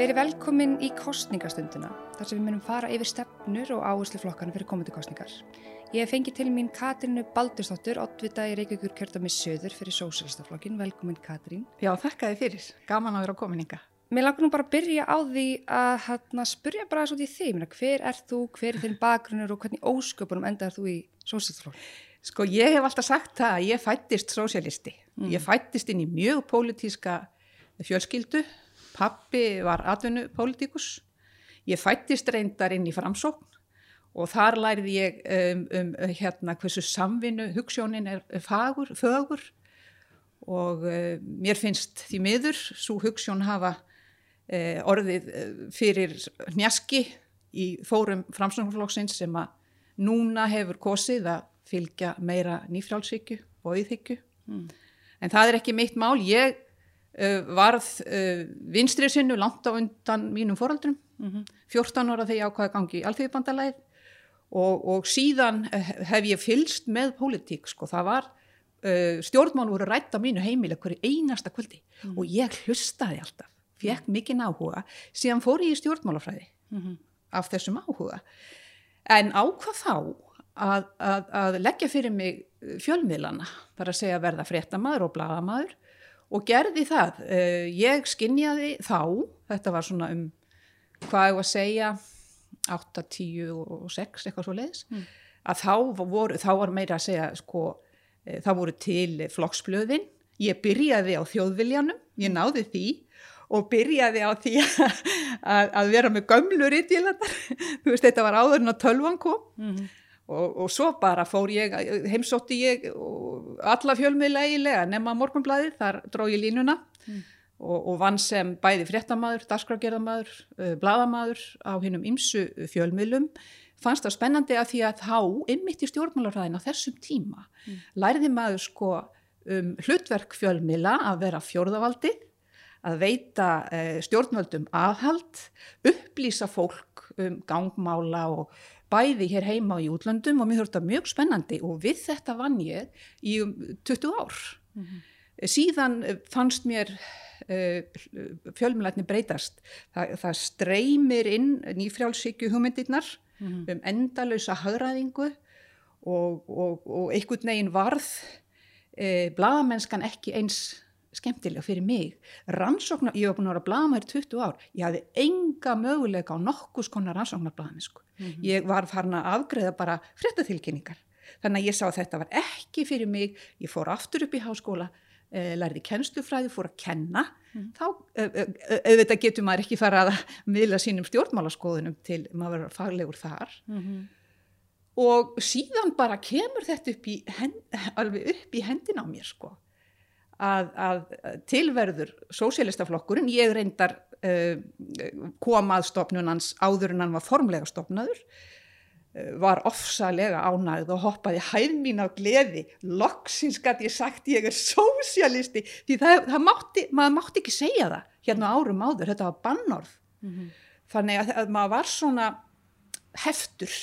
Verið velkomin í kostningastunduna, þar sem við munum fara yfir stefnur og áherslu flokkana fyrir komandi kostningar. Ég hef fengið til mín Katrinu Baldursdóttur, oddvita í Reykjavíkur kjörðami söður fyrir Sósélistaflokkin. Velkomin Katrín. Já, þakka þið fyrir. Gaman að vera á kominninga. Mér langar nú bara að byrja á því að hérna, spurja bara svo því þig. Hver er þú, hver er þinn bakgrunnur og hvernig ósköpunum endar þú í Sósélistaflokkin? Sko, ég hef alltaf sagt það að ég fættist sósélisti. Mm. Ég fættist inn í mjög Pappi var atvinnupolítikus, ég fættist reyndar inn í framsókn og þar lærði ég um, um hérna hversu samvinnu hugssjónin er fagur, fögur og uh, mér finnst því miður svo hugssjón hafa uh, orðið uh, fyrir njaski í fórum framsóknarflokksins sem að núna hefur kosið að fylgja meira nýfrálsíkju og íþykju. Mm. En það er ekki mitt mál, ég varð uh, vinstrið sinnu langt á undan mínum foraldrum mm -hmm. 14 ára þegar ég ákvaði gangi í alþjóðbandalæð og, og síðan hef ég fylst með pólitík sko, það var uh, stjórnmál voru rætt á mínu heimil hverju einasta kvöldi mm -hmm. og ég hlustaði alltaf, fekk mikinn áhuga. Síðan fór ég í stjórnmálafræði. Mm -hmm. af þessum áhuga. En ákvað þá að, að, að leggja fyrir mig fjölmiðlana, þar að segja verða fréttamaður og bladamaður og gerði það. Uh, ég skinnjaði þá, þetta var svona um hvað ég var að segja 8, 10 og 6 eitthvað svo leiðis, mm. að þá, voru, þá var meira að segja sko, uh, þá voru til flokksblöðin ég byrjaði á þjóðviljanum ég náði því og byrjaði á því að, að vera með gömlur í dílandar þú veist þetta var áður en að tölvan kom mm -hmm og, og svo bara fór ég, heimsótti ég alla fjölmiðla eiginlega nema morgunblæði, þar dró ég línuna mm. og, og vann sem bæði fréttamaður, dagskrafgerðamaður, uh, bladamaður á hinnum ymsu fjölmiðlum fannst það spennandi að því að þá innmitt í stjórnmálarræðin á þessum tíma mm. læriði maður sko um hlutverk fjölmiðla að vera fjórðavaldi að veita eh, stjórnvöldum aðhald, upplýsa fólk um gangmála og bæði hér heima og í útlandum og mér þurfti það mjög spennandi og við þetta vann ég í um 20 ár. Mm -hmm. Síðan eh, fannst mér uh, fjölmjölatni breytast. Þa, það streymir inn nýfrjálfsíkju hugmyndirnar mm -hmm. um endalösa hagraðingu og, og, og einhvern veginn varð uh, bladamennskan ekki eins skemmtilega fyrir mig. Rannsóknar, ég hef búin að vera blamar 20 ár, ég hafði enga möguleika á nokkus konar rannsóknarblamesku mm -hmm. ég var farin að afgreða bara fréttatilkynningar, þannig að ég sá að þetta var ekki fyrir mig, ég fór aftur upp í háskóla, eh, lærði kennstufræði fór að kenna. Mm -hmm. þá auðvitað getur maður ekki fara að miðla sínum stjórnmálaskoðunum til maður verður faglegur þar. Mm -hmm. og síðan bara kemur þetta upp í, hend, upp í hendin á mér sko að, að tilverður sósélistaflokkurinn, ég reyndar uh, kom að stopnunans áður en hann var formlega stopnaður uh, var ofsalega ánægð og hoppaði hæð mín á gleði. Loksins gæti ég sagt ég er sósialisti því það, það mátti, maður mátti ekki segja það hérna árum áður, þetta var bannorð. Mm -hmm. þannig að, að maður var svona heftur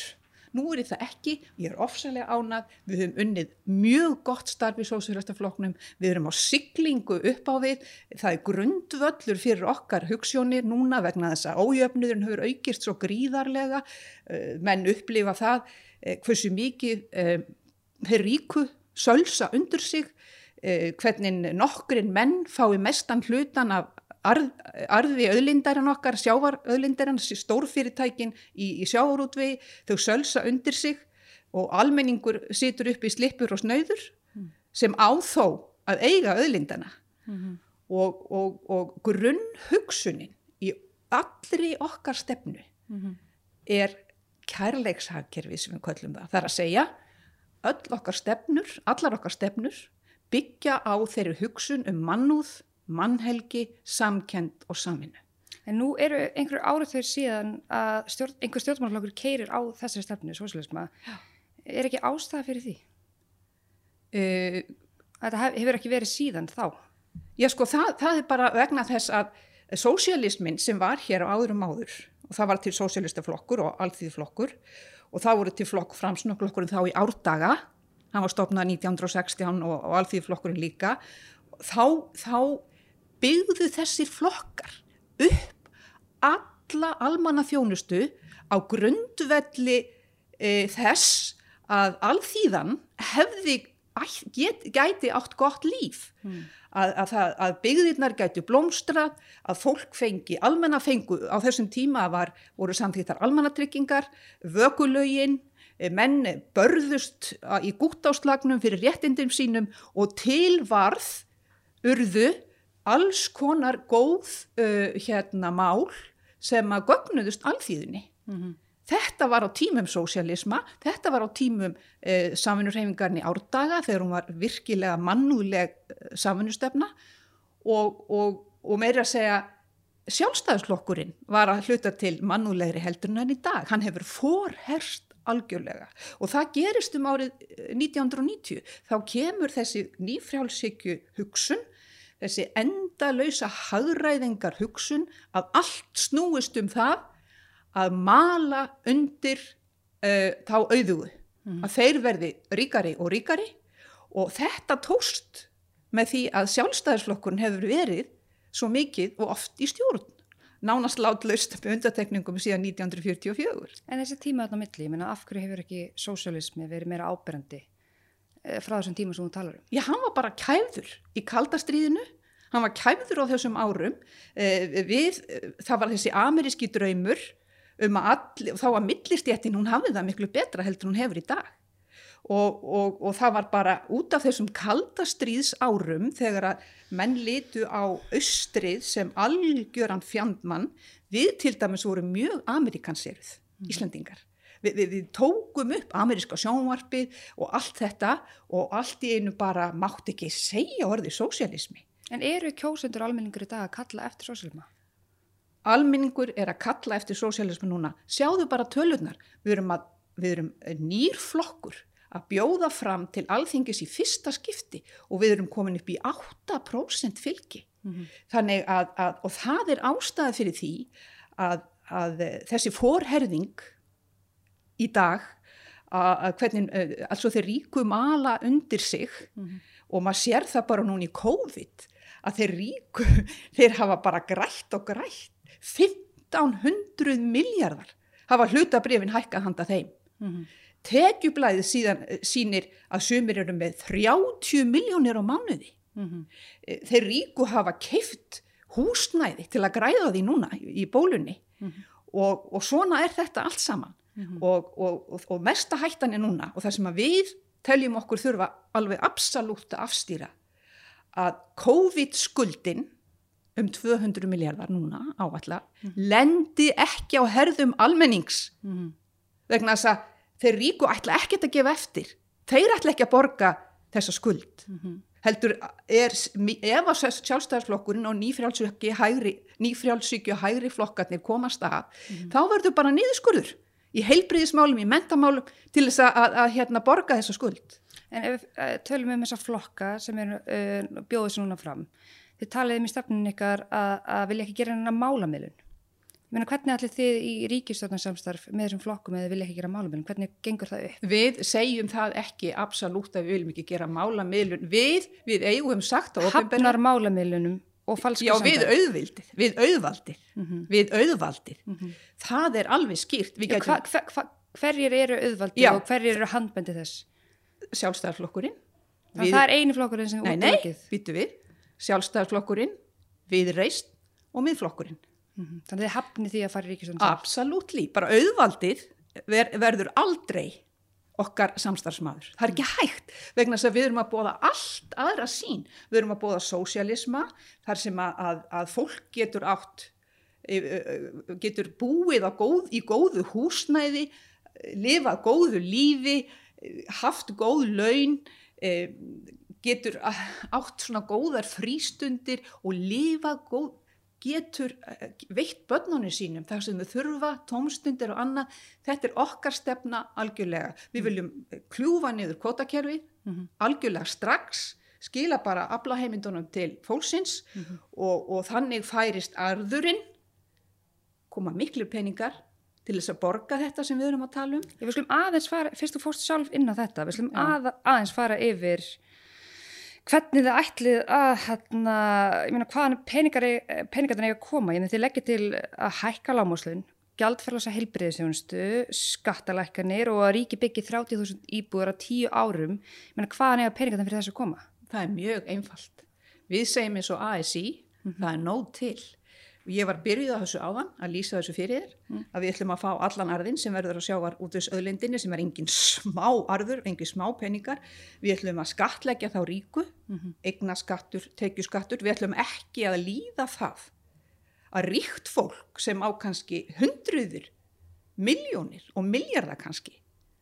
Nú er það ekki, ég er ofsalega ánað, við höfum unnið mjög gott starf í sósjálfstafloknum, við erum á siglingu upp á við, það er grundvöllur fyrir okkar hugssjónir núna vegna þess að ójöfnuðurinn höfur aukist svo gríðarlega, eh, menn upplifa það eh, hversu mikið þeir eh, ríku sölsa undir sig, hvernig nokkurinn menn fái mestan hlutan af arð, arði öðlindarinn okkar, sjávaröðlindarinn, stórfyrirtækin í, í sjávarútvegi, þau sölsa undir sig og almenningur situr upp í slipur og snöyður mm. sem áþó að eiga öðlindana mm -hmm. og, og, og grunn hugsunin í allri okkar stefnu mm -hmm. er kærleikshagkerfi sem við köllum það. Það er að segja öll okkar stefnur, allar okkar stefnur byggja á þeirri hugsun um mannúð mannhelgi, samkend og saminu. En nú eru einhverju árið þegar síðan að stjórn, einhver stjórnmálflokkur keirir á þessari stefnu, sosialisma. Er ekki ástæða fyrir því? Uh, Þetta hef, hefur ekki verið síðan þá? Já sko, það, það er bara vegna þess að sosialismin sem var hér á áðurum áður og það var til sosialistaflokkur og alþýðflokkur og það voru til flokk framsnökklokkurinn þá í árdaga, hann var stopnað 1916 og, og alþýðflokkurinn líka, þá, þá byggðu þessir flokkar upp alla almanna þjónustu á grundvelli e, þess að alþýðan hefði get, gæti átt gott líf Mm. að, að, að byggðirnar gætu blómstrað, að fólk fengi almenna fengu, á þessum tíma var, voru samþýttar almannatryggingar vökulögin eh, menn börðust í gúttáslagnum fyrir réttindum sínum og tilvarð urðu alls konar góð uh, hérna mál sem að gögnuðust alþýðinni Mhm. Þetta var á tímum sósialisma, þetta var á tímum eh, samvinnurhefingarni árdaga þegar hún var virkilega mannúðleg eh, samvinnustefna og, og, og meira að segja sjálfstæðslokkurinn var að hluta til mannúðlegri heldur en í dag. Hann hefur forherst algjörlega og það gerist um árið eh, 1990. Þá kemur þessi nýfrjálsíkju hugsun, þessi endalösa hagræðingar hugsun að allt snúist um það að mala undir uh, þá auðugu, að þeir verði ríkari og ríkari og þetta tóst með því að sjálfstæðisflokkurinn hefur verið svo mikið og oft í stjórn nánast látlaust með undatekningum síðan 1944. En þessi tíma þarna milli, ég meina af hverju hefur ekki sósialismi verið meira áberandi frá þessum tíma sem þú talar um? Já, hann var bara kæfður í kaldastríðinu, hann var kæfður á þessum árum, eh, við, eh, það var þessi ameríski draumur um að og þá var millistjættin, hún hafði það miklu betra heldur hún hefur í dag. Og, og, og það var bara út af þessum kaldastríðs árum þegar að menn litu á austrið sem algjöran fjandmann, við til dæmis vorum mjög amerikanseruð, Íslendingar. Vi, við, við tókum upp ameríska sjónvarpið og allt þetta og allt í einu bara mátt ekki segja orðið sósialismi. En eru kjósendur almenningur í dag að kalla eftir sósialisma? Almenningur er að kalla eftir sósialismi núna. Sjáðu bara tölurnar. Við erum, að, við erum nýr flokkur að bjóða fram til alþingis í fyrsta skipti og við erum komin upp í 8% fylgi. Þannig að, að, og það er ástæða fyrir því að, að þessi forherðing í dag að, hvernig, eh, altså þeir ríku mala undir sig og maður sér það bara núna í COVID að þeir ríku, þeir hafa bara grætt og grætt. 1500 miljardar hafa hlutabrifin hækkað handa þeim. Tekjublaðið síðan eh, sýnir að sumir eru með 30 miljónir á mánuði. Eh, Þeir ríku hafa keift húsnæði til að græða því núna í í bólunni. Og, og svona er þetta allt saman og, og, og, og mesta hættan er núna og það sem við teljum okkur þurfa alveg absolutt að afstýra að COVID-skuldin um 200 miljardar núna áallega lendi ekki á herðum almennings. Vegna þess að þeir ríku ætla ekkert að gefa eftir. Þeir ætla ekki að borga þessa skuld. Heldur er ef að sjálfstæðarsflokkurinn og hægri, nýfrjálsvíkju hægri flokkarnir komast að þá verður bara niðurskurður í heilbriðismálum, í mentamálum til þess að, að, að hérna, borga þessa skuld En ef við uh, tölum um þessa flokka sem eru uh, bjóðið sér núna fram, þið talið um í stefninu ykkar að, að vilja ekki gera hennar málamiðlun. Ég meina, hvernig allir þið í ríkistofnarsamstarf með þessum flokkum eða vilja ekki gera málamiðlun? Hvernig gengur það upp? Við segjum það ekki absolutt að við viljum ekki gera málamiðlun. Við, við eigum sagt að opinbera- Hafnar málamiðlunum og falska Já, við auðvildið, við auðvaldið, við auðvaldið. Það er alveg skýrt. Já, hva, hva, hva, hverjir eru auðvaldið Já. og hverjir eru handbendi þess? sjálfstæðarflokkurinn. Við, það er eini flokkurinn sem Nei, er nei, útlökið. býtu við. Sjálfstæðarflokkurinn, viðreist og miðflokkurinn. Mhm. Þannig að þið hafni því að fara í ríkistofnarsamstarf. Absolutt Bara auðvaldið ver, verður aldrei okkar samstarfsmaður. Það er ekki hægt vegna þess að við erum að bóða allt aðra sín. Við erum að bóða sósialisma þar sem að, að, að fólk getur átt e, e, getur búið góð, í góðu húsnæði lifað góðu lífi e, haft góð laun e, getur átt svona góðar frístundir og lifað góð getur eh, veitt börnunum sínum þar sem þau þurfa, tómstundir og annað. Þetta er okkar stefna algjörlega. Við viljum eh, kljúfa niður kvotakerfi algjörlega strax skila bara aflaheimindunum til fólksins og, og þannig færist arðurinn koma miklu peningar til þess að borga þetta sem við erum að tala um. Ég við skulum aðeins fara, fyrst þú fórst sjálf inn á þetta, við skulum Já. að, aðeins fara yfir hvernig þið ætlið að hérna, ég meina hvaðan peningar peningarnir eiga að koma, ég meina þið leggja til að hækka lámáslun, gjaldferðlasa heilbriðisjónustu, skattalækkanir og að ríki byggi 30.000 íbúður á tíu árum, ég meina hvaðan eiga peningarnir fyrir þessu að koma? Það er mjög einfalt. Við segjum eins og ASI, það er nóg til. Ég var byrjuð á þessu áðan að lýsa þessu fyrir þér, Mm. að við ætlum að fá allan arðin sem verður að sjávar út þessu öðlindinni sem er engin smá arður, engin smá peningar. Við ætlum að skatleggja þá ríku, eigna skattur, tekjuskattur. Við ætlum ekki að líða það að ríkt fólk sem á kannski hundruður, miljónir og miljardar kannski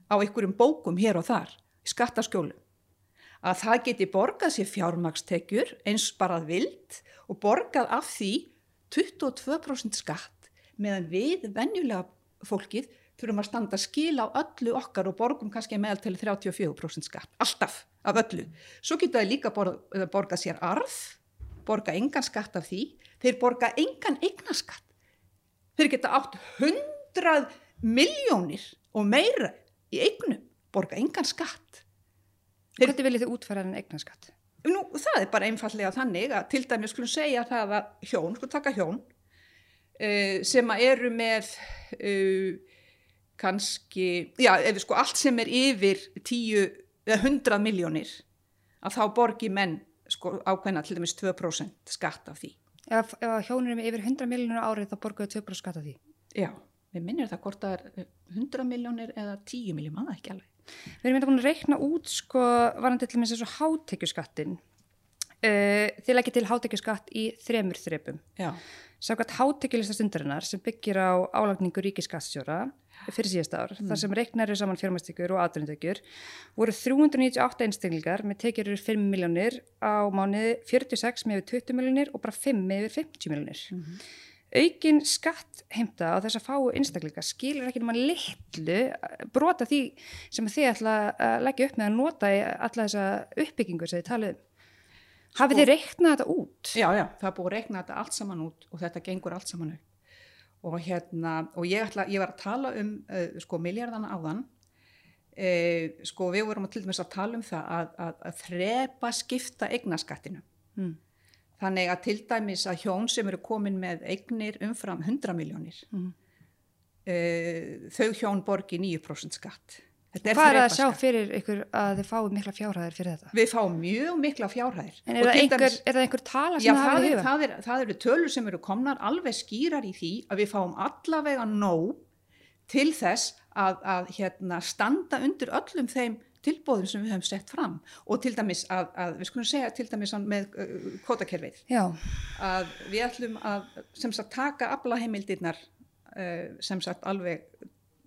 á einhverjum bókum hér og þar, í skattaskjólum að það geti borgað sér fjármakstekjur eins bara vild og borgað af því 22% skatt meðan við venjulega fólkið þurfum að standa skil á öllu okkar og borgum kannski meðal til 34% skatt, alltaf af öllu. Svo geta það líka borgað borga sér arð, borga engan skatt af því, þeir borga engan eignaskatt. Þeir geta átt 100 miljónir og meira í eignum, borga engan skatt. Þeir- Hvernig viljið þið útfæra en eignaskatt? Nú, það er bara einfallega þannig að til dæmis skulum segja það að hjón, skulum taka hjón, uh, sem eru með uh, kannski, já, við sko allt sem er yfir 10 eða 100 miljónir, að þá borgi menn sko ákveðna til dæmis 2% skatt af því. Ef, ef hjónur er með yfir 100 miljónur árið þá borguðu 2% skatt af því. Já, við minnir það hvort það er eh, 100 miljónir eða 10 miljónir, maður ekki alveg. Við erum þetta búin að reikna út sko varandi til með þessu hátekjuskattin. Uh, þið leggja til hátekjuskatt í þremur þrepum. Sákvæmt hátekjulista stundarinnar sem byggir á álagningu ríkiskattsjóra fyrir síðast ár, þar sem reiknar eru saman fjármæstíkur og atvinnutekjur, voru 398 einstaklingar með tekjur eru 5 miljónir á mánuði 46 með yfir 20 miljónir og bara 5 með yfir 50 miljónir. Aukin skattheimta á þess að fáu einstaklinga skilur ekki nema litlu brota því sem þið ætla að leggja upp með að nota í alla þessa uppbyggingu sem þið talið um. Hafið þið reiknað þetta út? já, já, það er búið að reikna þetta allt saman út og þetta gengur allt saman upp. Og hérna, og ég, ætla, ég var að tala um uh, sko miljardana áðan, uh, sko við vorum til dæmis að tala um það að, að, að þrepa skipta eignaskattinu. Mm. Þannig að til dæmis að hjón sem eru komin með eignir umfram 100 miljónir, Mm. uh, þau hjón borgi 9% skatt. Hvað er það að sjá fyrir ykkur að þið fáið mikla fjárhæðir fyrir þetta? Við fáum mjög mikla fjárhæðir. En er það einhver, dæmis- er það einhver tala Já, sem það það, hafið í er, huga? það, er, það eru tölur sem eru komnar alveg skýrar í því að við fáum allavega nóg til þess að, að hérna, standa undir öllum þeim tilbóðum sem við höfum sett fram og til dæmis að, að við skulum segja til dæmis með uh, kvotakerfið Já, að við ætlum að sem sagt taka aflaheimildirnar uh, sem sagt alveg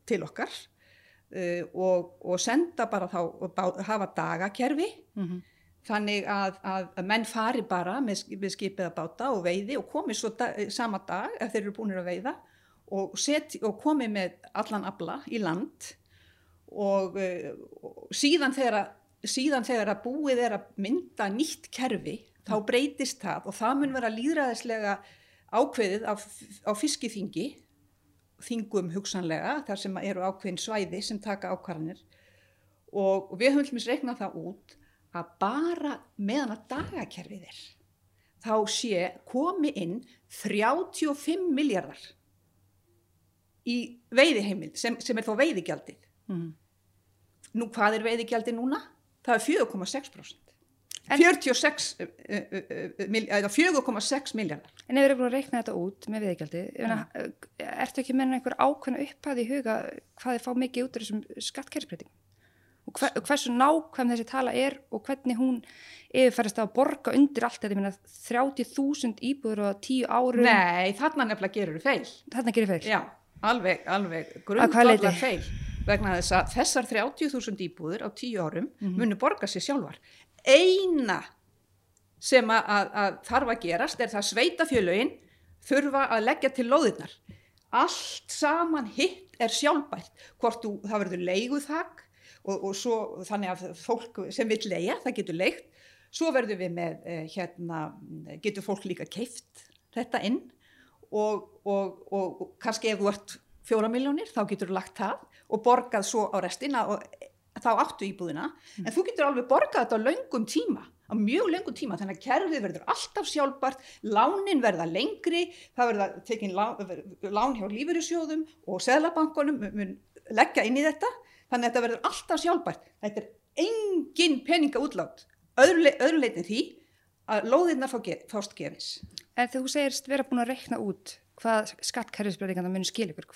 til okkar uh, og, og senda bara þá og bá, hafa dagakerfi Mhm. þannig að, að, menn fari bara með, með skipið að báta og veiði og komi svo da, sama dag ef þeir eru búinir að veiða og, seti, og komi með allan afla í land og, uh, og síðan þegar síðan þegar að búið er að mynda nýtt kerfi þá breytist það. Og það mun vera líðræðislega ákveðið á, á fiskiþingi þingum hugsanlega þar sem eru ákveðin svæði sem taka ákvarðanir. Og við höfum dæmis reiknað það út að bara meðan að dagakerfið er þá sé komi inn 35 miljardar í veiðiheimild sem, sem er þá veiðigjaldið. Mhm. Nú hvað er veiðigjaldið núna? Það er 4,6%. En- 46, uh, uh, uh, mil- eða 4,6 miljardar. en ef þið eru búin að reikna þetta út með viðgjaldi, ertu ekki með einhver ákveðna upphæði í huga hvað þið fá mikið út úr þessum skattkerfsbreytingum? Og hver, hversu nákvæm þessi tala er og hvernig hún yfirfærast á að borga undir allt þetta, ég meina 30.000 íbúður og 10 árum, Nei, þarna nefnilega gerur feil. þarna gerir feil. Já, alveg, alveg grundvallar feil. Vegna þess að þessar 30.000 íbúður á 10 árum munu borga sér sjálfar. Eina sem að, að, að þarf að gerast er það sveitafjölögin þurfa að leggja til lóðirnar. Allt saman hitt er sjálfbært. Hvort þú, það verður leiguþak og, og svo þannig að fólk sem vil leia, það getur leigt. Svo verður við með, eh, hérna, getur fólk líka keift þetta inn og, og, og, kannski ef þú ert fjóra miljónir þá getur þú lagt það og borgað svo á restina og þá áttu íbúðina. En þú getur alveg borgað þetta á löngum tíma á mjög lengur tíma þannig að kerfið verður alltaf sjálfbart lánin verða lengri það verða tekin lán, hjá lífeyrissjóðum og seðlabankunum mun leggja inn í þetta þannig að þetta verður alltaf sjálfbært. Þetta er engin peninga útlát öðru, öðru leitin því að lóðirnar fá ge fást gefins. En þú segirst vera búin að reikna út hvað skattkerfisbreytingan það munir skil ykkur,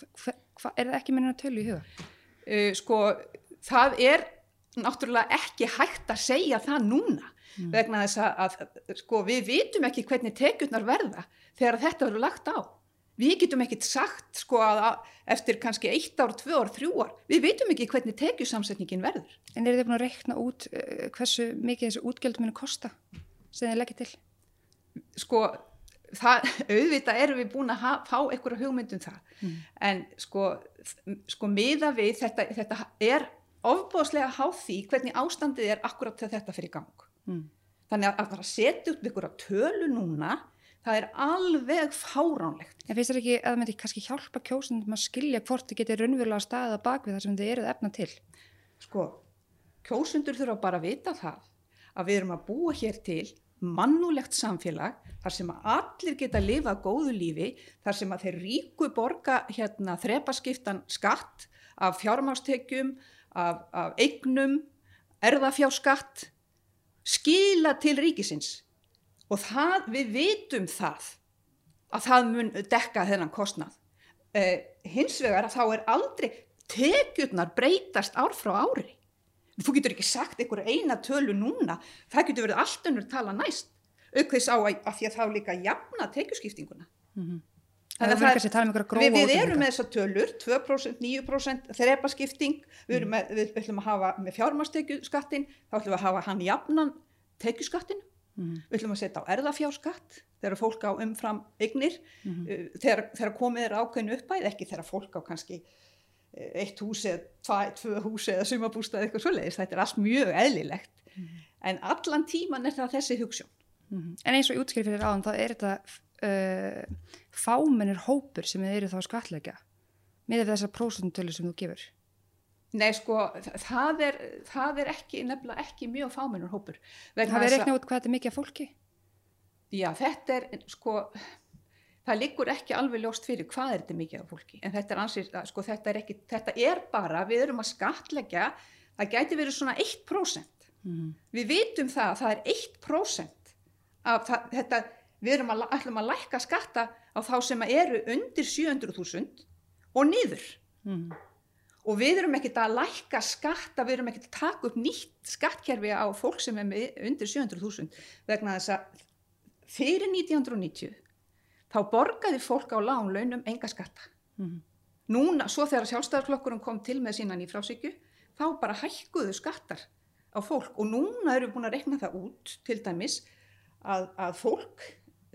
hva, er það ekki munir að tölu í huga? uh, sko það er náttúrulega ekki hægt að segja það núna mm. vegna þess að, að sko við vitum ekki hvernig tekjurnar verða þegar þetta verður lagt á við getum ekkit sagt sko að, að eftir kannski eitt ár, tvö ár, þrjú ár við vitum ekki hvernig tekjusamsetningin verður En er þið búin að reikna út uh, hversu mikið þessu útgjöld munir kosta sem þið leggir til? sko það, auðvitað erum við búin að fá einhverja hugmyndum það Mm. en sko, sko miða við þetta, þetta er ofbóðslega háð því hvernig ástandið er akkurat þegar þetta fyrir gang Mm. þannig að að fara að setja upp einhverja tölu núna það er alveg fáránlegt En finnst þér ekki að það myndi kannski hjálpa kjósundum að skilja hvort þið getið raunverulega staðið að bak við það sem þið eruð efna til? sko, kjósundur þurfa bara að vita það að við erum að búa hér til mannulegt samfélag þar sem að allir geta að lifa góðu lífi þar sem að þeir ríku borga hérna þrepaskiptan skatt af fjármástekjum af, af eignum erðafjárskatt skila til ríkisins. Og það, við vitum það að það mun dekka þennan kostnað. Eh, hins vegar að þá er aldrei tekjurnar breytast ár frá ári þú getur ekki sagt einhverja eina tölu núna. Það getur verið allt önnur tala næst. Aukveðs á að, að því að þá líka jafna tekjuskiptinguna. Það er kannski að tala um einhverja grófa við, við erum með þessar tölur 2%, 9% þrepaskipting. Við, erum með, við ætlum að hafa með fjármastekjuskattin þá ætlum við að hafa hann jafnan tekjuskattin Mhm. við ætlum að setja á erðafjárskatt þegar fólk á umfram eignir. Mhm. uh, þegar, þegar komið er ákveðinu uppæð ekki þegar fólk á kannski eitt hús eða tva, tvö hús eða sumabústað eitthvað svoleiðis, þetta er allt mjög eðlilegt Mhm. en allan tíman er það þessi hugssjón Mhm. En eins og ég útskýri fyrir áðan, þá er þetta uh, fámennir hópur sem þið eru þá að skatleggja með þessar prósentölu sem þú gefur. Nei sko, þa- það er, það er ekki, nefnilega ekki mjög fámennur hópur. Það er reikna út hvað þetta er mikið af fólki. Já, þetta er, sko, það liggur ekki alveg ljóst fyrir hvað er þetta mikið af fólki. En þetta er ansið, sko, þetta er ekki, þetta er bara, við erum að skatleggja, það gæti verið svona 1%. Mm. Við vitum það að það er 1% af það, þetta, við erum að, ætlum að lækka skatta á þá sem eru undir 700.000 og niður. Mm. og við erum ekkert að lækka skatta, við erum ekkert að taka upp nýtt skattkerfi á fólk sem er undir 700.000 vegna þess að fyrir 1990 þá borgaði fólk á lán launum enga skatta. Mm. Núna, svo þegar sjálfstæðarflokkurinn kom til með sína nýfrásíkju, þá bara hækkuðu skattar á fólk og núna við búin að rekna það út til dæmis að, að fólk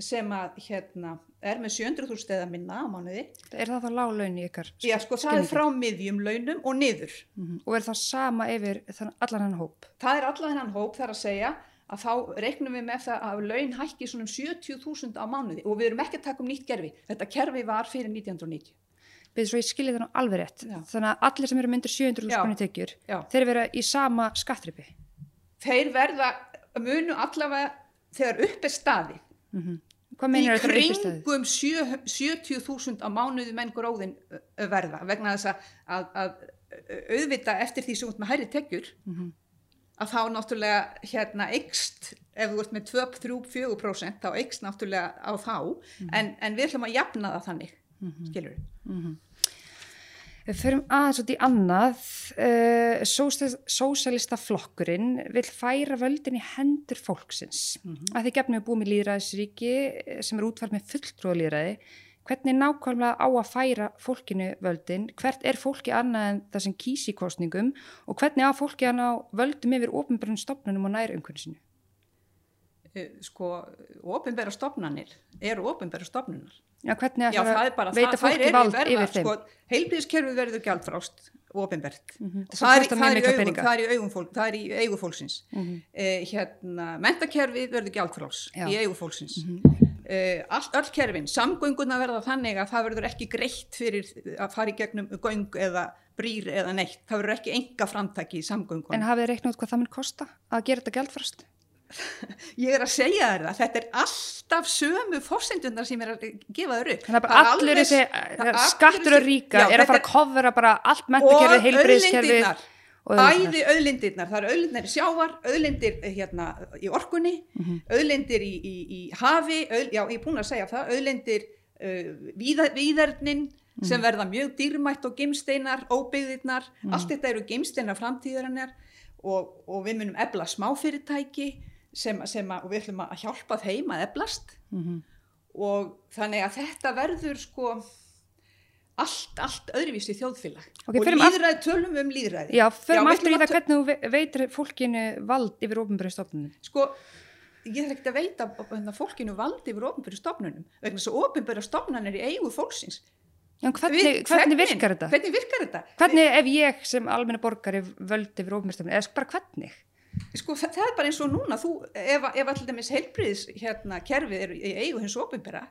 sem að hérna er með 700.000 eða minna á mánuði, Er það þá láglaun í ykkar? já sko það er frá miðjum launum og niður. Mm. Og er það sama yfir allan hann hóp? það er allan hennan hóp þar að segja að þá reiknum við með það að laun hækki svona um 70.000 á mánuði og við erum ekki að taka um nýtt kerfi. Þetta kerfi var fyrir 1990. Beður svo ég skilji það nú alveg rétt. Já. Þannig að allir sem eru myndir 700 Já. skoni tekjur, Já. þeir vera í sama skattripi. Þeir verða munu allavega þegar upp er staði. Mm Hvað Í meinar þetta er uppistæðið? kringum sjö- 70.000 á mánuði menn gróðin verða vegna þess að, að, að auðvita eftir því sem út með hærri tekjur Mhm. Að þá náttúrulega hérna eikst, ef þú ert með 2, 3, 4% þá eikst náttúrulega á þá en, en við ætlum að jafna það þannig, mm skilur við. Við förum aðeins út í annað. Uh, Sósialista flokkurinn vil færa völdin í hendur fólksins. Að því gefnum við búum í líðræðisríki eh, sem er útfært með fulltrúalíðræði. Hvernig nákvæmlega á að færa fólkinu völdin? Hvert er fólki annað en það sem kýsi kostningum? Og hvernig á fólki að ná völdum yfir ofnbjörnum stopnunum og nærumkunnsinu? Eh, Sko, ofinbæra stopnanir eru ofinbæra stopnunar. Já, hvernig Já, ætlar það er bara, veita fólki vald verða, yfir þeim? sko, heilbíðiskerfið verður gjaldfrást Svo er- kostar það, það er í augum fólk, það er í eigu fólksins. Mhm. eh, hérna, mentakerfið verður gjaldfrás Já. í eigu fólksins Mhm. eh, all, öll kerfin, samgönguna verða þannig að það verður ekki greitt fyrir að fara í gegnum göng eða brýr eða neitt, það verður ekki enga framtaki í samgöngunum En hafið þið reiknað út hvað það mun kosta að gera þetta gjaldfrast? ég er að segja þér það, þetta er alltaf sömu fórsendundar sem er að gefa þér upp. Þannig að alveg- þessi eh, skattur og ríka Já, er að fara að kofra bara allt og mentakerfi, heilbreyðskerfi auðlindirnar, það eru auðlindir í sjávar, auðlindir eh, hérna í orkunni, Mhm. auðlindir í, í, í hafi, auð, já ég er búin að segja það, auðlindir uh, víða, víðernin Mhm. sem verða mjög dýrmætt og gemsteinar, óbyggðirnar, allt þetta eru gemsteinar framtíðarinnar og, og við munum ebla smáfyrirtæki sem, sem að, og við ætlum að hjálpa þeim að eblast Mhm. og þannig að þetta verður sko allt, allt öðruvísi þjóðfélag Ok, og líðræði, tölum við um líðræði Já, förum aftur í það hvernig þú ve- veitir fólkinu vald yfir ofnbæri stofnunum. sko, ég þarf ekki að veita hérna, fólkinu valdi yfir ofnbæri stofnunum vegna þess að ofnbæri stofnunum er í eigu fólksins Já, hvernig, Við- hvernig virkar þetta? hvernig virkar þetta? Hvernig ef ég sem almenna borgari völd yfir ofnbæri stofnunum, eða bara hvernig? Sko, það, það er bara eins og núna þú, ef, ef allir dæmis heilbriðis hérna, kerfið er í eigu hins ofinbera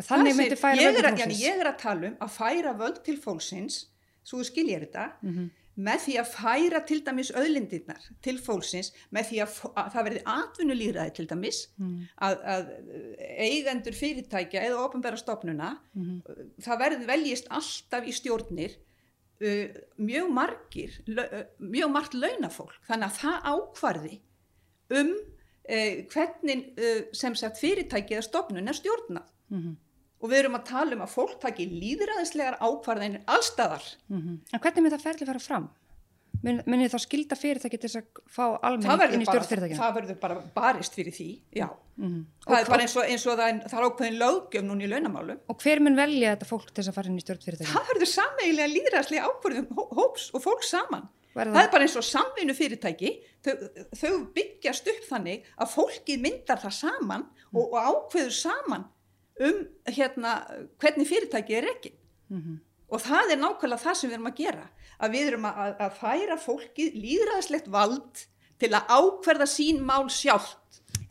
þannig myndi færa völd til að, fólksins. ég er að tala um að færa völd til fólksins svo þú skiljið þetta Mhm. með því að færa til dæmis öðlindirnar til fólksins með því að, að það verði atvinnulýðræði til dæmis Mhm. að, að eigendur fyrirtækja eða ofinbæra stofnuna Mhm. það verði veljist alltaf í stjórnir uh, mjög margir uh, mjög margt launafólk þannig að það ákvarði um uh, hvernig sem sagt fyrirtæki eða stofnun er stjórnað Mhm. og við erum að tala um að fólk taki líðræðislegar ákvarðinir allstaðar Mhm. En hvernig myndi það ferli fara fram? Mun- þá skilda fyrirtæki til þess að fá það almenning inn í bara, stjórn fyrirtækina? það verður bara barist fyrir því já. Mhm. það er bara eins og, eins og það, er, það er ákveðin löggjöf núna í launamálum Og hver mun velja þetta fólk til þess að fara inn í stjórn fyrirtækina? það verður sameiginlega líðræðislega ákvarðum hó- hóps og fólk saman Verður það er bara eins og samvinnu fyrirtæki þau, þau byggjast upp þannig að fólkið myndar það saman og, og ákveður saman um hérna hvernig fyrirtæki er ekki Mhm. og það er nákvæmlega það sem við erum að gera að við erum að, að, færa fólkið líðræðislegt vald til að ákverða sín mál sjálft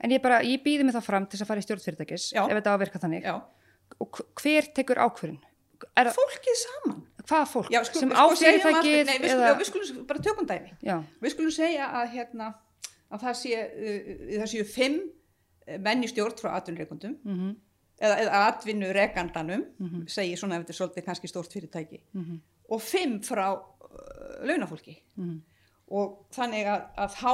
En ég bara, ég býði mig þá fram til þess að fara í stjórn fyrirtækis, Já. ef þetta á að virka þannig. Já. Og hv- hver tekur ákvörðin? Er, það- fólkið saman hvaða fólk? Já, sko, sem sko, á segjum að- fyrirtækið nei, við, eða... skulum, við skulum bara tökum dæmi Já, við skulum segja að, hérna, að það, sé, uh, það séu fimm eh, menn í stjórn frá atvinnureikundum mhm, eða, eða atvinnureikandanum Mhm. segi svona ef þetta er svolítið kannski stórt fyrirtæki mhm, og fimm frá uh, launafólki. Mhm, og þannig að, að þá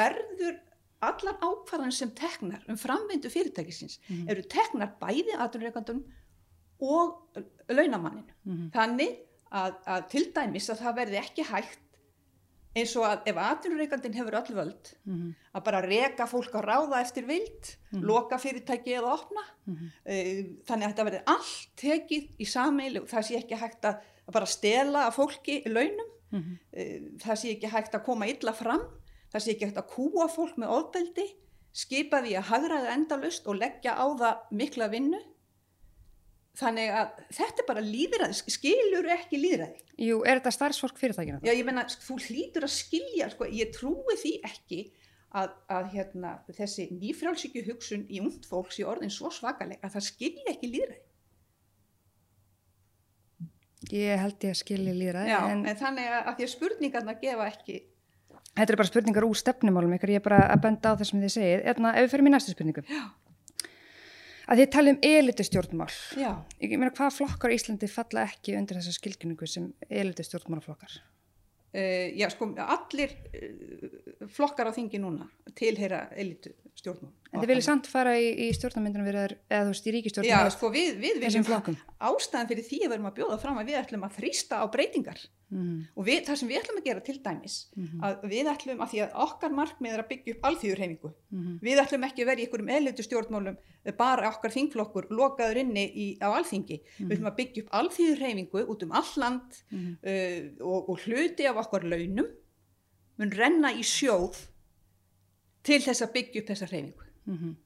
verður allar ákvarðan sem teknar um framvindu fyrirtækisins Mhm. eru teknar bæði atvinnureikandunum og launamanninu mhm, þannig að, að til dæmis að það verði ekki hægt eins og að ef atvinnureikandin hefur öll völd mhm, að bara reka fólk að ráða eftir vild Mhm. loka fyrirtæki eða opna. Mhm, Eh, þannig að þetta verði allt tekið í sameil það sé ekki hægt að að bara stela að fólki launum. Mhm. Eh, það sé ekki hægt að koma illa fram. Það sé ekki hægt að kúa fólk með ofbeldi. Skipa því að hagraða endalust og leggja á það mikla vinnu þannig að þetta er bara líðræði, skilur ekki líðræði Jú, er þetta starfsfólk fyrirtækina? Já, ég menna, þú hlýtur að skilja, sko, ég trúi því ekki að, að hérna, þessi nýfrálsíkju hugsun í ungt fólks í orðin svo svakaleg að það skilja ekki líðræði. Ég held ég að skilja líðræði, Já, en, en þannig að, því að spurningarna gefa ekki, þetta er bara spurningar úr stefnumálum ykkur, ég er bara að benda á það sem þið segið. Eðna, ef við fyrir mér næstu spurningu. Já. Að þið talið um elitu stjórnmál. já, Ég meina, hvaða flokkar í Íslandi falla ekki undir þessa skilgjöningu sem elitu stjórnmálaflokkar? uh, já, sko, allir uh, flokkar á þingi núna tilheyra elitu stjórnum. En þið viljið samt fara í, í stjórnarmyndunum við eða þú veist í ríkistjórnum Já, með sko, við, við viljum flokkum. ástæðan fyrir því að við erum að bjóða fram að við ætlum að þrýsta á breytingar. Mhm, Og við, það sem við ætlum að gera til dæmis, mhm, að við ætlum að því að okkar markmið er að byggja upp alþýðurhefingu mhm, Við ætlum ekki að vera í einhverjum eðlutu stjórnmálum bara okkar þingflokkur lokaður inni í, á alþingi. Við ætlum að byggja upp alþýðurhefingu út um all land mhm. uh, og, og hluti af okkar launum mun renna í sjóð til þess að byggja upp þessa hreyfingu. Mhm.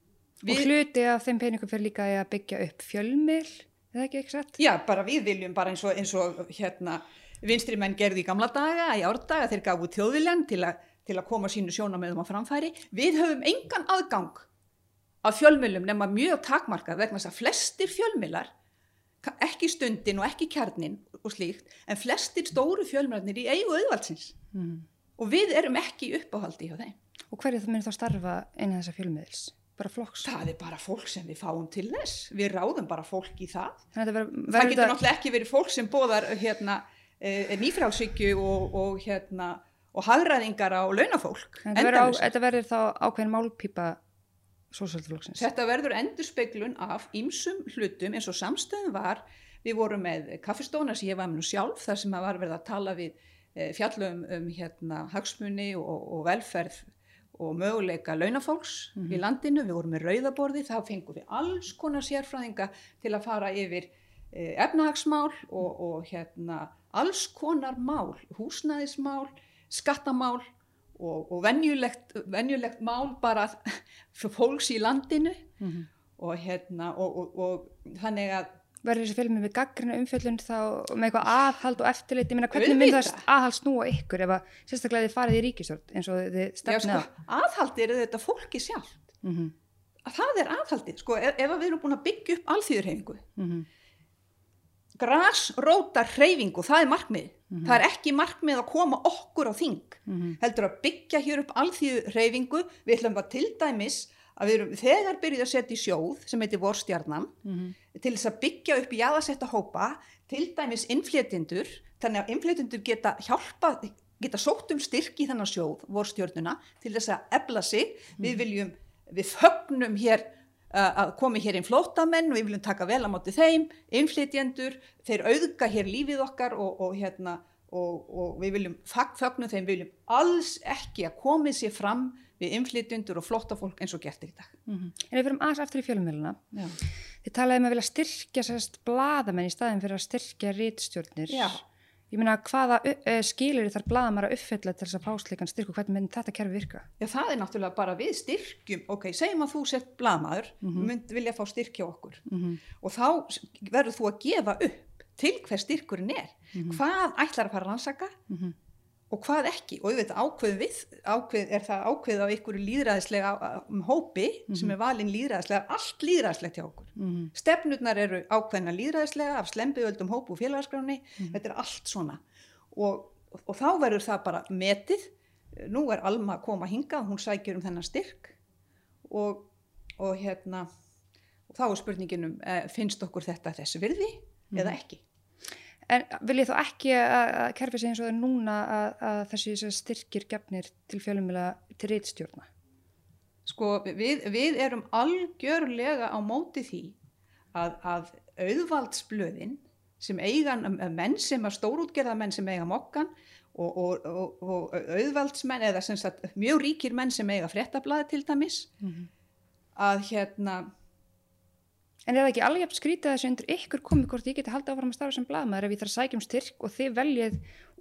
Við- Og hluti af þeim peningum fyrir líka að byggja upp fjölmil, eða ekki ekki satt? Já, bara við viljum bara eins og, eins og hérna vinstri menn gerði í gamla daga, í árdaga, þeir gafu þjóðviljan til, a, til að koma sínu sjónamöðum á framfæri. Við höfum engan aðgang af fjölmjölum nema mjög takmarkað vegna þess að flestir fjölmjölar, ekki stundin og ekki kjarnin og slíkt, en flestir stóru fjölmjölarnir í eigu auðvaldsins. Mhm, og við erum ekki uppáhaldi hjá þeim. Og hverju það myndir þá starfa eina þessa fjölmiðils? Bara flokks? Það er bara fólk sem við fáum til þess. Við ráðum bara fólk í það. Þannig að það Það getur náttúrulega ekki verið fólk sem bóðar hérna, e, nýfrálsykju og, og, hérna, og hagræðingar á launafólk. Þetta verður, þetta þá ákveðin málpípa sósaldflokksins. Þetta verður endurspeglun af ýmsum hlutum eins og samstöðum var. Við vorum með kaffistóna sem ég var með nú sjálf þar sem að var verið að tala við e, fjallum um hérna, hagsmunni og, og velferð og möguleika launafólks í landinu. Við vorum með rauðaborði, þá fengum við alls konar sérfræðinga til að fara yfir e, efnahagsmál og, og hérna, alls konar mál, húsnæðismál, skattamál og, og venjulegt, venjulegt mál bara fyrir fólks í landinu Mhm. og, hérna, og, og, og þannig að Verður þessi fjölmið við gaggrina umfjöllun þá með eitthvað aðhald og eftirlit? Ég meina, hvernig mynd það aðhald snúa ykkur ef að sérstaklega þið farið í ríkistjórn eins og þið já, stefnið sko, aðhaldið er þetta fólki sjálf Mm -hmm. að það er aðhaldið, sko, ef, ef við erum búin að byggja upp alþýðurhefingu Mhm. grasróta hreyfingu, það er markmið Mhm. það er ekki markmið að koma okkur á þing Mhm. heldur að byggja hér upp alþýðurhefingu, við ætlum að til dæmis að við erum þegar byrjuð að setja í sjóð sem heitir vorstjarnan Mhm. til þess að byggja upp jaðasetta hópa til dæmis innflétindur þannig að innflétindur geta hjálpa geta sótt um styrk í þennan sjóð vorstjörnuna til þess að ebla sig við viljum, við fögnum hér uh, að komi hér inn flótamenn við viljum taka vel á móti þeim innflétjendur, þeir auðga hér lífið okkar og, og hérna og, og við viljum fag, fögnum þeim við viljum alls ekki að komið sér fram við innflétjendur og flóttafólk eins og gert er í dag Mhm. En ef við erum aðeins aftur í fjölumiluna, þið talaði um að vilja styrkja sérst bladamenn í staðin fyrir að styrkja rítstjórnir. Já. Ég meina, hvaða uh, skilir þar bladamæra að uppfylla til þess að fá slikan styrk og hvernig myndi þetta kerfi virka? Já, það er náttúrulega bara við styrkjum, ok, segjum að þú sett blamaður, mm Mhm. mynd vilja fá styrkja okkur Mm -hmm. og þá verður þú að gefa upp til hver styrkurinn er, hvað ætlar að fara að rannsaka Mhm. og hvað ekki? Og auðvitað ákveð við, ákveð, er það ákveð á ykkur líðræðislega um, hópi sem er valinn líðræðislega, allt líðræðislegt hjá okkur. Mhm. Stefnurnar eru ákveðna líðræðislega af slembiöldum hópu og félagaskráni, þetta er allt svona. Og, og þá verður það bara metið, nú er Alma að koma hingað, hún sækjur um þennan styrk. Og, og hérna og þá er spurningin um eh, finnst okkur þetta þess virði eða ekki En vil ég þá ekki að, að kerfi sig eins og það núna að, að þessi styrkir gefnir til fjölumila til rítstjórna? sko við, við erum algjörlega á móti því að, að auðvaldsblöðin sem eiga menn sem að stórútgerða menn sem eiga mokkan og, og, og, og auðvaldsmenn eða sem sagt mjög ríkir menn sem eiga fréttablaði til dæmis að hérna En er það ekki alveg jafn skrítið þessu undir ykkur komið hvort ég geti haldið áfram að starfa sem blaðmaður ef ég þarf að sækja um styrk og þið veljið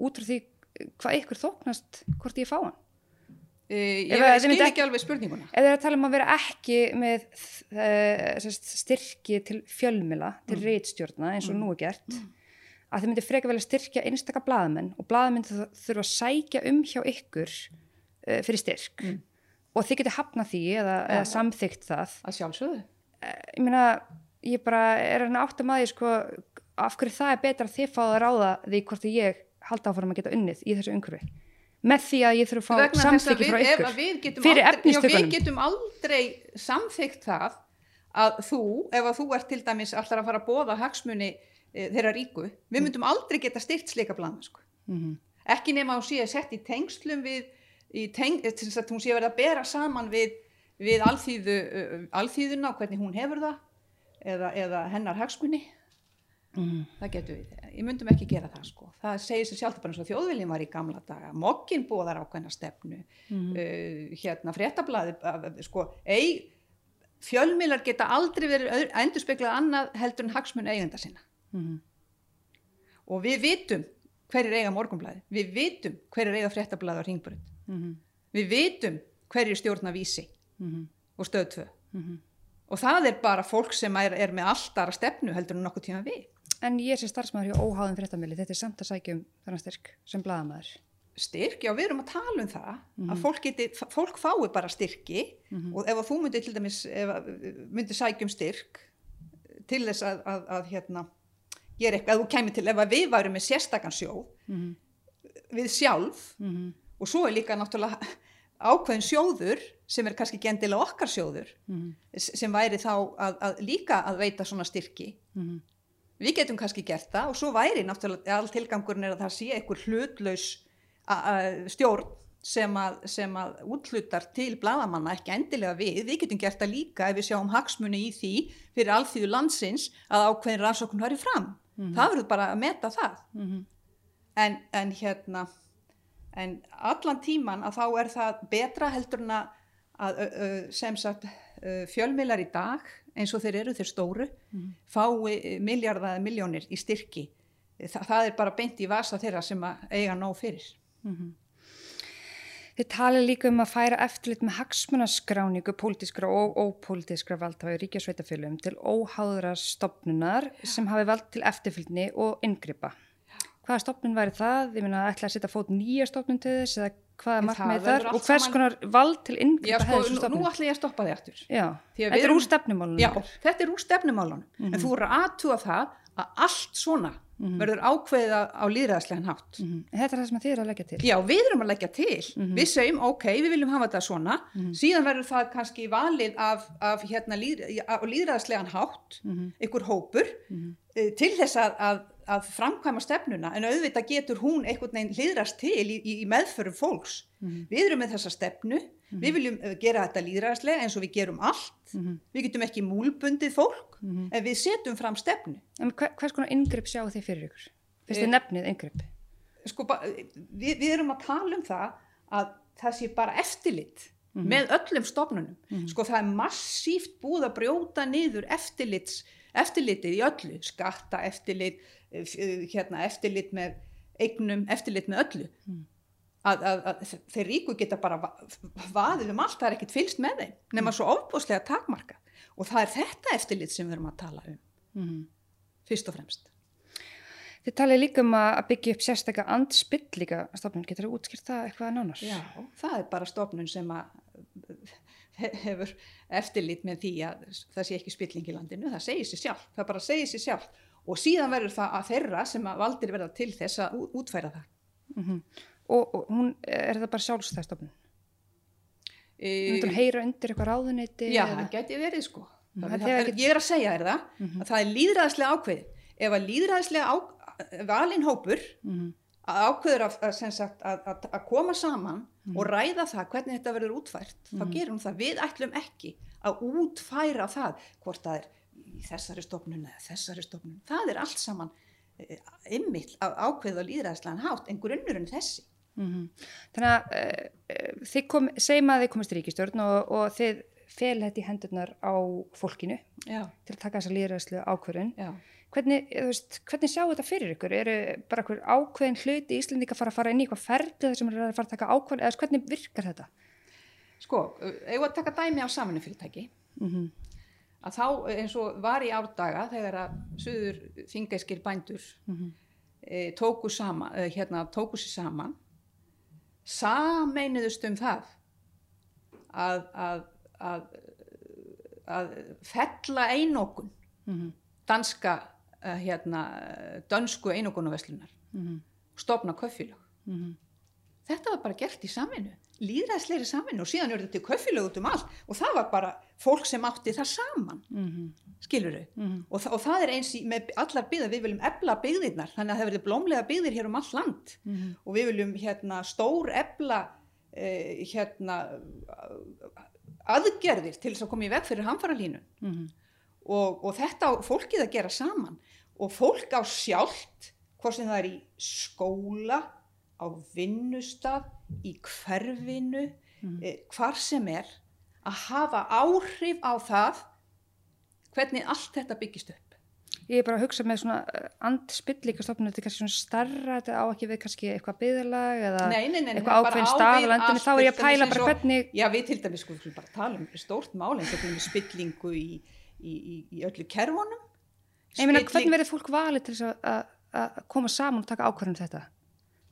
út frá því eh, hvað ykkur þóknast hvort ég fá hann? e, ég þið skil ekki alveg spurninguna. Ef þið er að tala um að vera ekki með uh, styrki til fjölmila, til mm. reitstjórna eins og nú er gert, að þið myndi freka vel að styrkja einstaka blaðamenn og blaðamenn þurfa að sækja um hjá ykkur uh, fyrir styrk. Og þið geti hafnað því eða, eða samþygt það. að sjálfsögðu Ég meina, ég bara er hann átt að maður sko, af hverju það er betra að þið fáið að ráða því hvort ég halda áfram að geta unnið í þessu umhverfi. Með því að ég þurfa að fá samþykki frá ykkur fyrir já, við efnistökunum. getum aldrei samþygt það að þú, ef að þú ert til dæmis allar að fara að bóða hagsmuni e, þeirra ríku, við myndum aldrei geta styrt slika blanda sko. Mhm. ekki nema að hún sé að setja í tengslum við í teng, eh, þess að hún sé að verða að bera saman við, við alþýðu, uh, alþýðuna og hvernig hún hefur það eða, eða hennar hagsmuni Mhm. það getur við, ég myndum ekki gera það sko það segir sér sjálf bara eins og þjóðviljum var í gamla daga mokkin bóðar ákveðna stefnu Mhm. uh, hérna fréttablaði sko, ei, fjölmilar geta aldrei verið endur speklað annað heldur en hagsmun eigenda sinna Mhm. og við vitum hverjir eiga morgunblæði, við vitum hverjir eiga fréttablaði á ringbrönd Mhm. við vitum hverjir stjórna vísi Mhm. og stöð 2 Mhm. og það er bara fólk sem er, er með alltara stefnu heldur en nokkuð tíma við En ég sé starfsmæður hjá óháðum fréttamili, þetta er samt að sækja um þennan styrk sem blaðamæður. styrk, já við erum að tala um það að fólk, geti, fólk fái bara styrki og ef þú myndir til dæmis myndir sækjum styrk til þess að, að, að hérna gera eitthvað, ef þú kemur til ef við værum með sérstakann sjóð Mhm. við sjálf Mhm. og svo er líka náttúrulega ákveðin sjóður sem er kannski gendilega okkar sjóður Mhm. s- sem væri þá að, að líka að veita svona styrki Mhm. við getum kannski gert það og svo væri náttúrulega all tilgangurinn er að það sé einhver hlutlaus stjórn sem að, sem að útlutar til bladamanna ekki endilega við, við getum gert það líka ef við sjáum hagsmuni í því fyrir alþýðu landsins að ákveðin rannsókn væri fram, það verður bara að meta það Mhm. en, en hérna en allan tíman að þá er það betra heldur en að, að sem sagt ö, fjölmiðlar í dag eins og þeir eru þeir stóru fái miljarda eða miljónir í styrki. Þa, það er bara beint í vasa þeirra sem eiga nóg fyrir. Þið talið líka um að færa eftirlit með hagsmunaskráningu pólitískra og ópólitískra valdhafa í ríkjasveitafélum til óháðra stopnunar sem hafi vald til eftirfylgni og inngripa. Hvaða stopnun væri það? Ég meina, ætla að setja fót nýja stopnun til þess eða hvaða En markmið þar og hvers konar vald til inngripa sko, hefði þessu nú, nú ætla ég að stoppa þig aftur að þetta er úr stefnumálunum. Þetta er úr stefnumálunum en þú voru aðtúa það að allt svona verður ákveðið á líðræðslegan hátt Mhm. En Þetta er það sem þið eru að leggja til. Já, við erum að leggja til. Við segjum, ok, við viljum hafa þetta svona. Síðan verður það kannski valið af, af hérna, líð, líðræðslegan hátt, einhver hópur, eh, til þess að, að, framkvæma stefnuna. En auðvitað getur hún einhvern veginn líðrast til í, í, í meðförum fólks. Við erum með þessa stefnu. Við viljum eh, gera þetta líðræðslega eins og við gerum allt. Við getum ekki múlbundið fólk, en við setjum fram stefnu. En hver, hvers konar inngrip sjáu þið fyrir ykkur? Fyrst Eh, þið nefnið inngrip? sko, við, við erum að tala um það að það sé bara eftirlit með öllum stofnunum sko það er massíft búið að brjóta niður eftirlits, eftirlitið í öllu skatta eftirlit hérna, eftirlit með eignum, eftirlit með öllu. Að, að, að þeir ríku geta bara va- vaðið um allt, það er ekkit fylst með þeim nema svo ofbúslega takmarka og það er þetta eftirlit sem við erum að tala um. Mhm. fyrst og fremst. Þið talið líka um að byggja upp sérstakka andspillíka stofnun, getur það útskýrt það eitthvað nánar? Já, það er bara stofnun sem að he- hefur eftirlit með því að það sé ekki spilling í landinu, það segir sér sjálf, það bara segir sér sjálf og síðan verður það að þeirra sem að valdir verða til þess að útfæra það. Mhm. Og, og hún, er það bara sjálfstæð stofnun? E, Hún heyra undir eitthvað ráðuneyti? já, eða- það geti verið sko. Mm, það, get- ég er að segja þér það, að það er líðræðslega ákveðið. Ef að líðræðslega á, valin hópur Mhm. ákveður að, sagt, að, að, að koma saman og ræða það hvernig þetta verður útfært þá gerum það, við ætlum ekki að útfæra það hvort það er í þessari stofnun eða þessari stofnun það er allt saman eh, einmitt að ákveða líðræðslegan hátt en grunnurinn þessi Mhm. Þannig að uh, þið kom, segjum að þið komist í ríkistjórn og, og þið fel þetta í hendurnar á fólkinu já, til að taka þessa líðræðslu ákvörðun. já. Hvernig, hvernig sjáu þetta fyrir ykkur? Eru bara hver ákveðin hluti Íslendinga að fara að fara inn í eitthvað ferli þar sem eru að fara að taka ákvörðun eða hvernig virkar þetta? sko, ef að taka dæmi á samanufyrirtæki Mm að þá eins og var í árdaga þegar að suður þingæskir bændur -hmm. e, tóku, sama, e, hérna, tóku sér saman sameinuðust um það að, að, að, að fella einokun Mhm. danska e, hérna, dönsku einokunarveslunar Mhm. stopna köffilög Mhm. þetta var bara gert í saminu líðræðsleiri saminu og síðan eru þetta köffilög út um allt og það var bara fólk sem átti það saman Mhm. skilur þau Mhm. og, þa og það er eins í, með allar byggðar, við viljum ebla byggðirnar, þannig að það verður blómlega byggðir hér um all land Mhm. og við viljum hérna stór ebla eh, hérna aðgerðir til þess að koma í veg fyrir hamfaralínu Mhm. og, og þetta á fólkið að gera saman og fólk á sjálft hvort sem það er í skóla á vinnustaf í hverfinu Mhm. eh, hvar sem er að hafa áhrif á það hvernig allt þetta byggist upp Ég er bara að hugsa með svona andspillíka stofnun, þetta er kannski svona starra, þetta á ekki við kannski eitthvað byðalag eða Nei, nei, nei, eitthvað er ákveðin á stað á við landinu, allt, þá er ég að pæla bara hvernig, Já, við til dæmis sko, við skulum bara tala um stórt mál eins og til dæmis spillingu í, í, í, í öllu kerfunum. ég meina hvernig verður fólk valið til þess að- koma saman og taka ákvörðum þetta?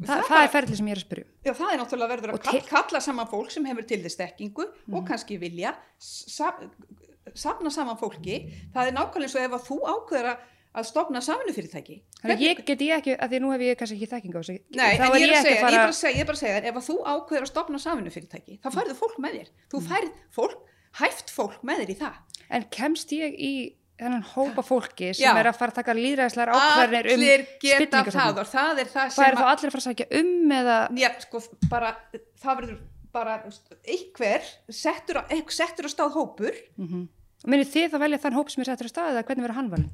Þa, það, bara- er ferðli sem ég er að spyrja um. Já, það er náttúrulega verður að kall, kalla saman fólk sem hefur til þess stekkingu Mhm. og kannski vilja sa, safna saman fólki. Það er nákvæmlega eins og ef að þú ákveður að, stopna samvinnufyrirtæki. Þannig ég get ég ekki, að því nú hef ég kannski ekki þekking á þessu. Nei, en ég er, segja, fara... ég, er bara að segja, ég bara segja ef að þú ákveður að stopna samvinnufyrirtæki, þá færðu fólk með þér. Þú Mm. færð fólk, hæft fólk með þér í það. En kemst ég í þennan hópa fólki sem Já. er að fara að taka líðræðislegar ákvarðinir um spillingarsöfnum? það og það er það sem er þá allir að fara að sækja um eða... Já, sko, bara, það verður bara einhver settur settur á stáð hópur, Mm Minnir þið að velja þann hóp sem er settur á staðið eða hvernig verður hann valin?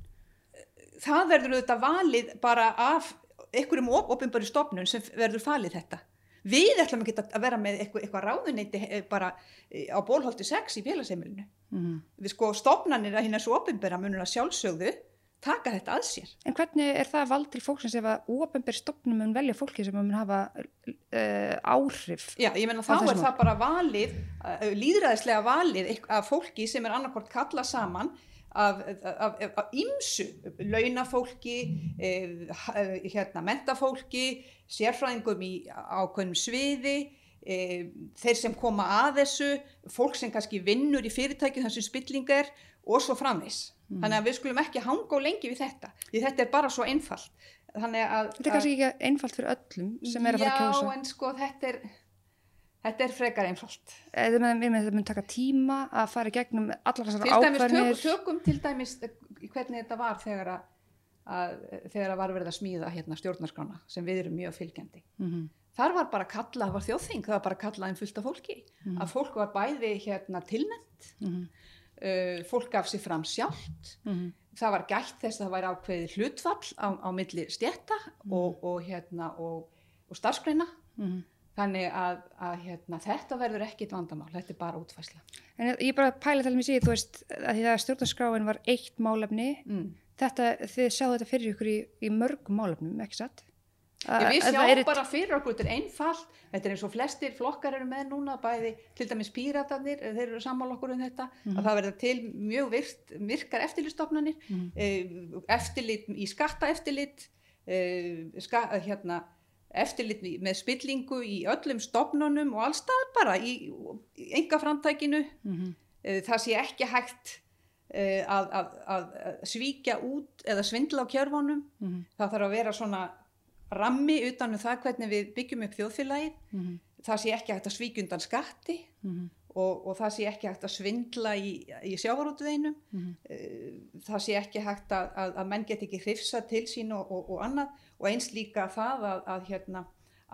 það verður auðvitað valið bara af einhverjum opinbæri stofnun sem verður falið þetta. Við ætlum ekki að vera með eitthvað, eitthvað ráðuneyti eh, bara eh, á bólholti 6 í félagsheimilinu. Mm Við sko stofnanir að hérna svo opinbæra munur að sjálfsögðu taka þetta að sér. En hvernig er það vald til fólksins ef að óöfnbér stopnum mun velja fólki sem mun hafa uh, áhrif? Já, ég menna þá er það bara valið, uh, líðræðislega valið af fólki sem er annarkvort kalla saman af, ymsu, launafólki, eh, eh, hérna, mentafólki, sérfræðingum í ákveðnum sviði, eh, þeir sem koma að þessu, fólk sem kannski vinnur í fyrirtæki þar sem spilling er og svo framvis. Þannig að við skulum ekki hanga og lengi við þetta, því þetta er bara svo einfalt. Að, Þetta er kannski ekki einfalt fyrir öllum sem er að fara að kjósa. Já, en sko þetta er, þetta er frekar einfalt. Eða með, með þetta mun taka tíma að fara gegnum allar þessar Til dæmis, ákvarðinir. tökum til dæmis eh, hvernig þetta var þegar að, að þegar að var verið að smíða hérna stjórnarskrána sem við erum mjög fylgjandi. Mm Þar var bara kallað, það var þjóðþing, það var bara kallað einn fullt af fólki. Mhm. Að fólk var bæði hérna tilnæmt, -hmm. uh, fólk gaf sér fram sjálft, Mm það var gætt þess að það væri ákveðið hlutfall á, á milli stjætta Mhm. og, og, hérna, og, og starfsgreina. -hmm. Þannig að, að hérna, þetta verður ekkit vandamál, þetta er bara útfæsla. En ég- ég bara pæla til mig síðan, þú veist, að því að stjórnarskráin var eitt málefni, Mm. þetta, þið sjáðu þetta fyrir ykkur í, í mörgum málefnum, ekki satt? Við Að- að sjáum er- bara fyrir okkur, þetta er einfalt, þetta er eins og flestir flokkar eru með núna, bæði til dæmis píratarnir, þeir eru sammála okkur um þetta, að það verður til mjög virt, virkar eftirlitstofnanir, mm. eftirlit í skattaeftirlit, ska, eh, hérna, eftirlit með spillingu í öllum stofnunum og allstaðar bara í, enga framtækinu, Mhm. uh, það sé ekki hægt uh, að, að, að, svíkja út eða svindla á kjörfunum, Mhm. það þarf að vera svona rammi utan um það hvernig við byggjum upp þjóðfélagið Mhm. það sé ekki hægt að svíkja undan skatti Mhm. og, og það sé ekki hægt að svindla í, í sjávarútveinum Mhm. það sé ekki hægt að, að, að menn get ekki hrifsa til sín og, og, og annað og eins líka það að, að hérna,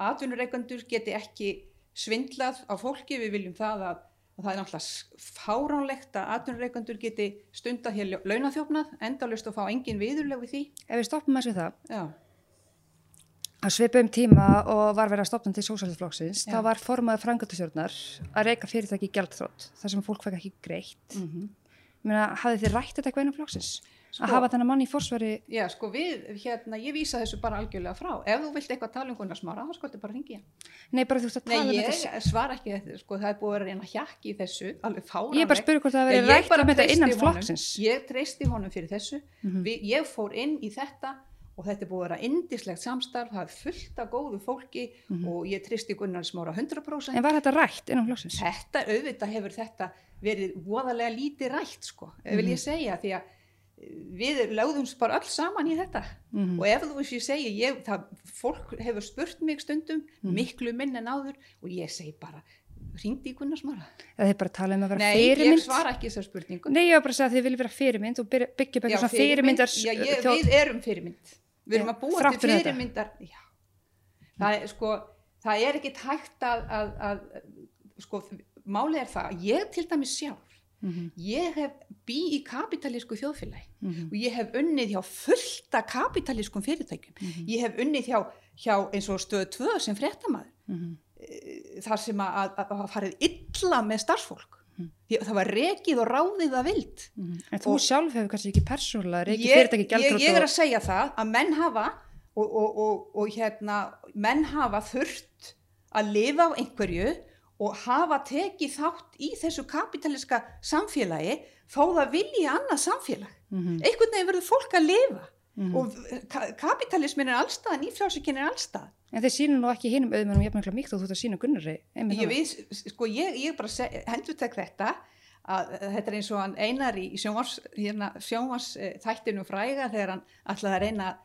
atvinnureikandur geti ekki svindlað á fólki við viljum það að, að það er náttúrulega fáránlegt að atvinnureikandur geti stunda hér launaþjófnað endalust og fá engin viðurleg við því Ef við stoppum að við það, já, að svipum tíma og var verið að stopna til sósæliflokksins, Já. þá var formaður frangatastjórnar að reyka fyrirtæki í gjaldþrótt, þar sem fólk fekk ekki greitt. mm -hmm. Meina, hafið þið rætt þetta eitthvað innan flokksins? Sko- að hafa þennan mann í forsvari Já, sko við, hérna, ég vísa þessu bara algjörlega frá. Ef þú vilt eitthvað tala um Gunnar Smára, þá sko þetta bara ringi. Nei, bara þú veist að Nei, tala um ég þetta svara ekki þetta, sko, það er búið að reyna hjakki í þessu, alveg fáránlegt. Ég bara að spyrja hvort það verið ég rætt um þetta innan honum. flokksins Ég treysti honum fyrir þessu. Mhm. Vi, ég fór inn í þetta og þetta er búið að vera indislegt samstarf, það er fullt af góðu fólki og ég treysti Gunnar Smára 100%. Mhm. En var þetta rætt innan flokksins? Þetta, auðvitað hefur þetta verið voðalega lítið rætt, sko, vil Mhm. ég segja, því að eh, við lögðum bara öll saman í þetta Mhm. og ef þú veist ég segi ég, það, fólk hefur spurt mig stundum Mhm. miklu minn en áður og ég segi bara ringdi í Gunnar Smara Eða þið bara tala um að vera nei, ég fyrirmynd? svara ekki þessar spurningu Nei, ég var bara að segja að þið viljið vera fyrirmynd og byggja eitthvað svona fyrirmyndar já, ég, við erum fyrirmynd við erum að búa til fyrirmyndar. Já. það er sko það er ekkit hægt að, að, að sko, málið er það ég til dæmis sjálf Mhm, ég hef bý í kapitalísku þjóðfélagi mhm, og ég hef unnið hjá fullta kapitalískum fyrirtækjum. Mhm, ég hef unnið hjá, hjá eins og stöðu tvö sem fréttamaður. Mhm, þar sem að, að, farið illa með starfsfólk Því það var rekið og ráðið að vild. Mhm. En þú Og- sjálf hefur kannski ekki persónulega reikið ég, fyrirtæki ég, gjaldrótt ég er að segja það að menn hafa og, og, og, og hérna menn hafa þurft að lifa á einhverju og hafa tekið þátt í þessu kapitaliska samfélagi þó það vilji annað samfélag. Mhm, einhvern veginn verður fólk að lifa mhm. og ka kapitalismin er allstað nýfrjálsökinn er allstað En þeir sýnum nú ekki hinum auðmennum jafnmjögla mýkt og þú ert að sína Gunnari ég, við, sko, ég, ég bara endur tek þetta að þetta er eins og hann einar í sjónvars, hérna, sjónvars þættinu fræga þegar hann að reyna að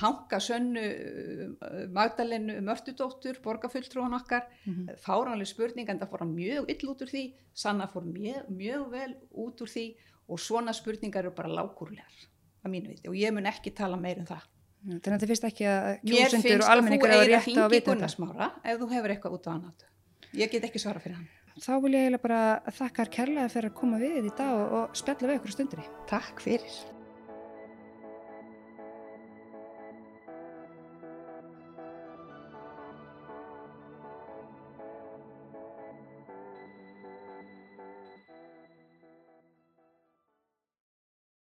hanga sönnu uh, Magdalenu Mörtudóttur, borgarfulltrúan okkar mm -hmm. fáránlega spurning en það fór hann mjög ill út úr því Sanna fór mjög, mjög vel út úr því og svona spurningar eru bara lágúrlegar að mínu viti og ég mun ekki tala meir um það. Þannig að þetta finnst ekki að kjósundur og almenningur eru rétt á að vita þetta? Ef þú hefur eitthvað út á annað ég get ekki svara fyrir hann. Þá vil ég eiginlega bara þakka kærlega fyrir að koma við í dag og, og spjalla við okkur stundri Takk fyrir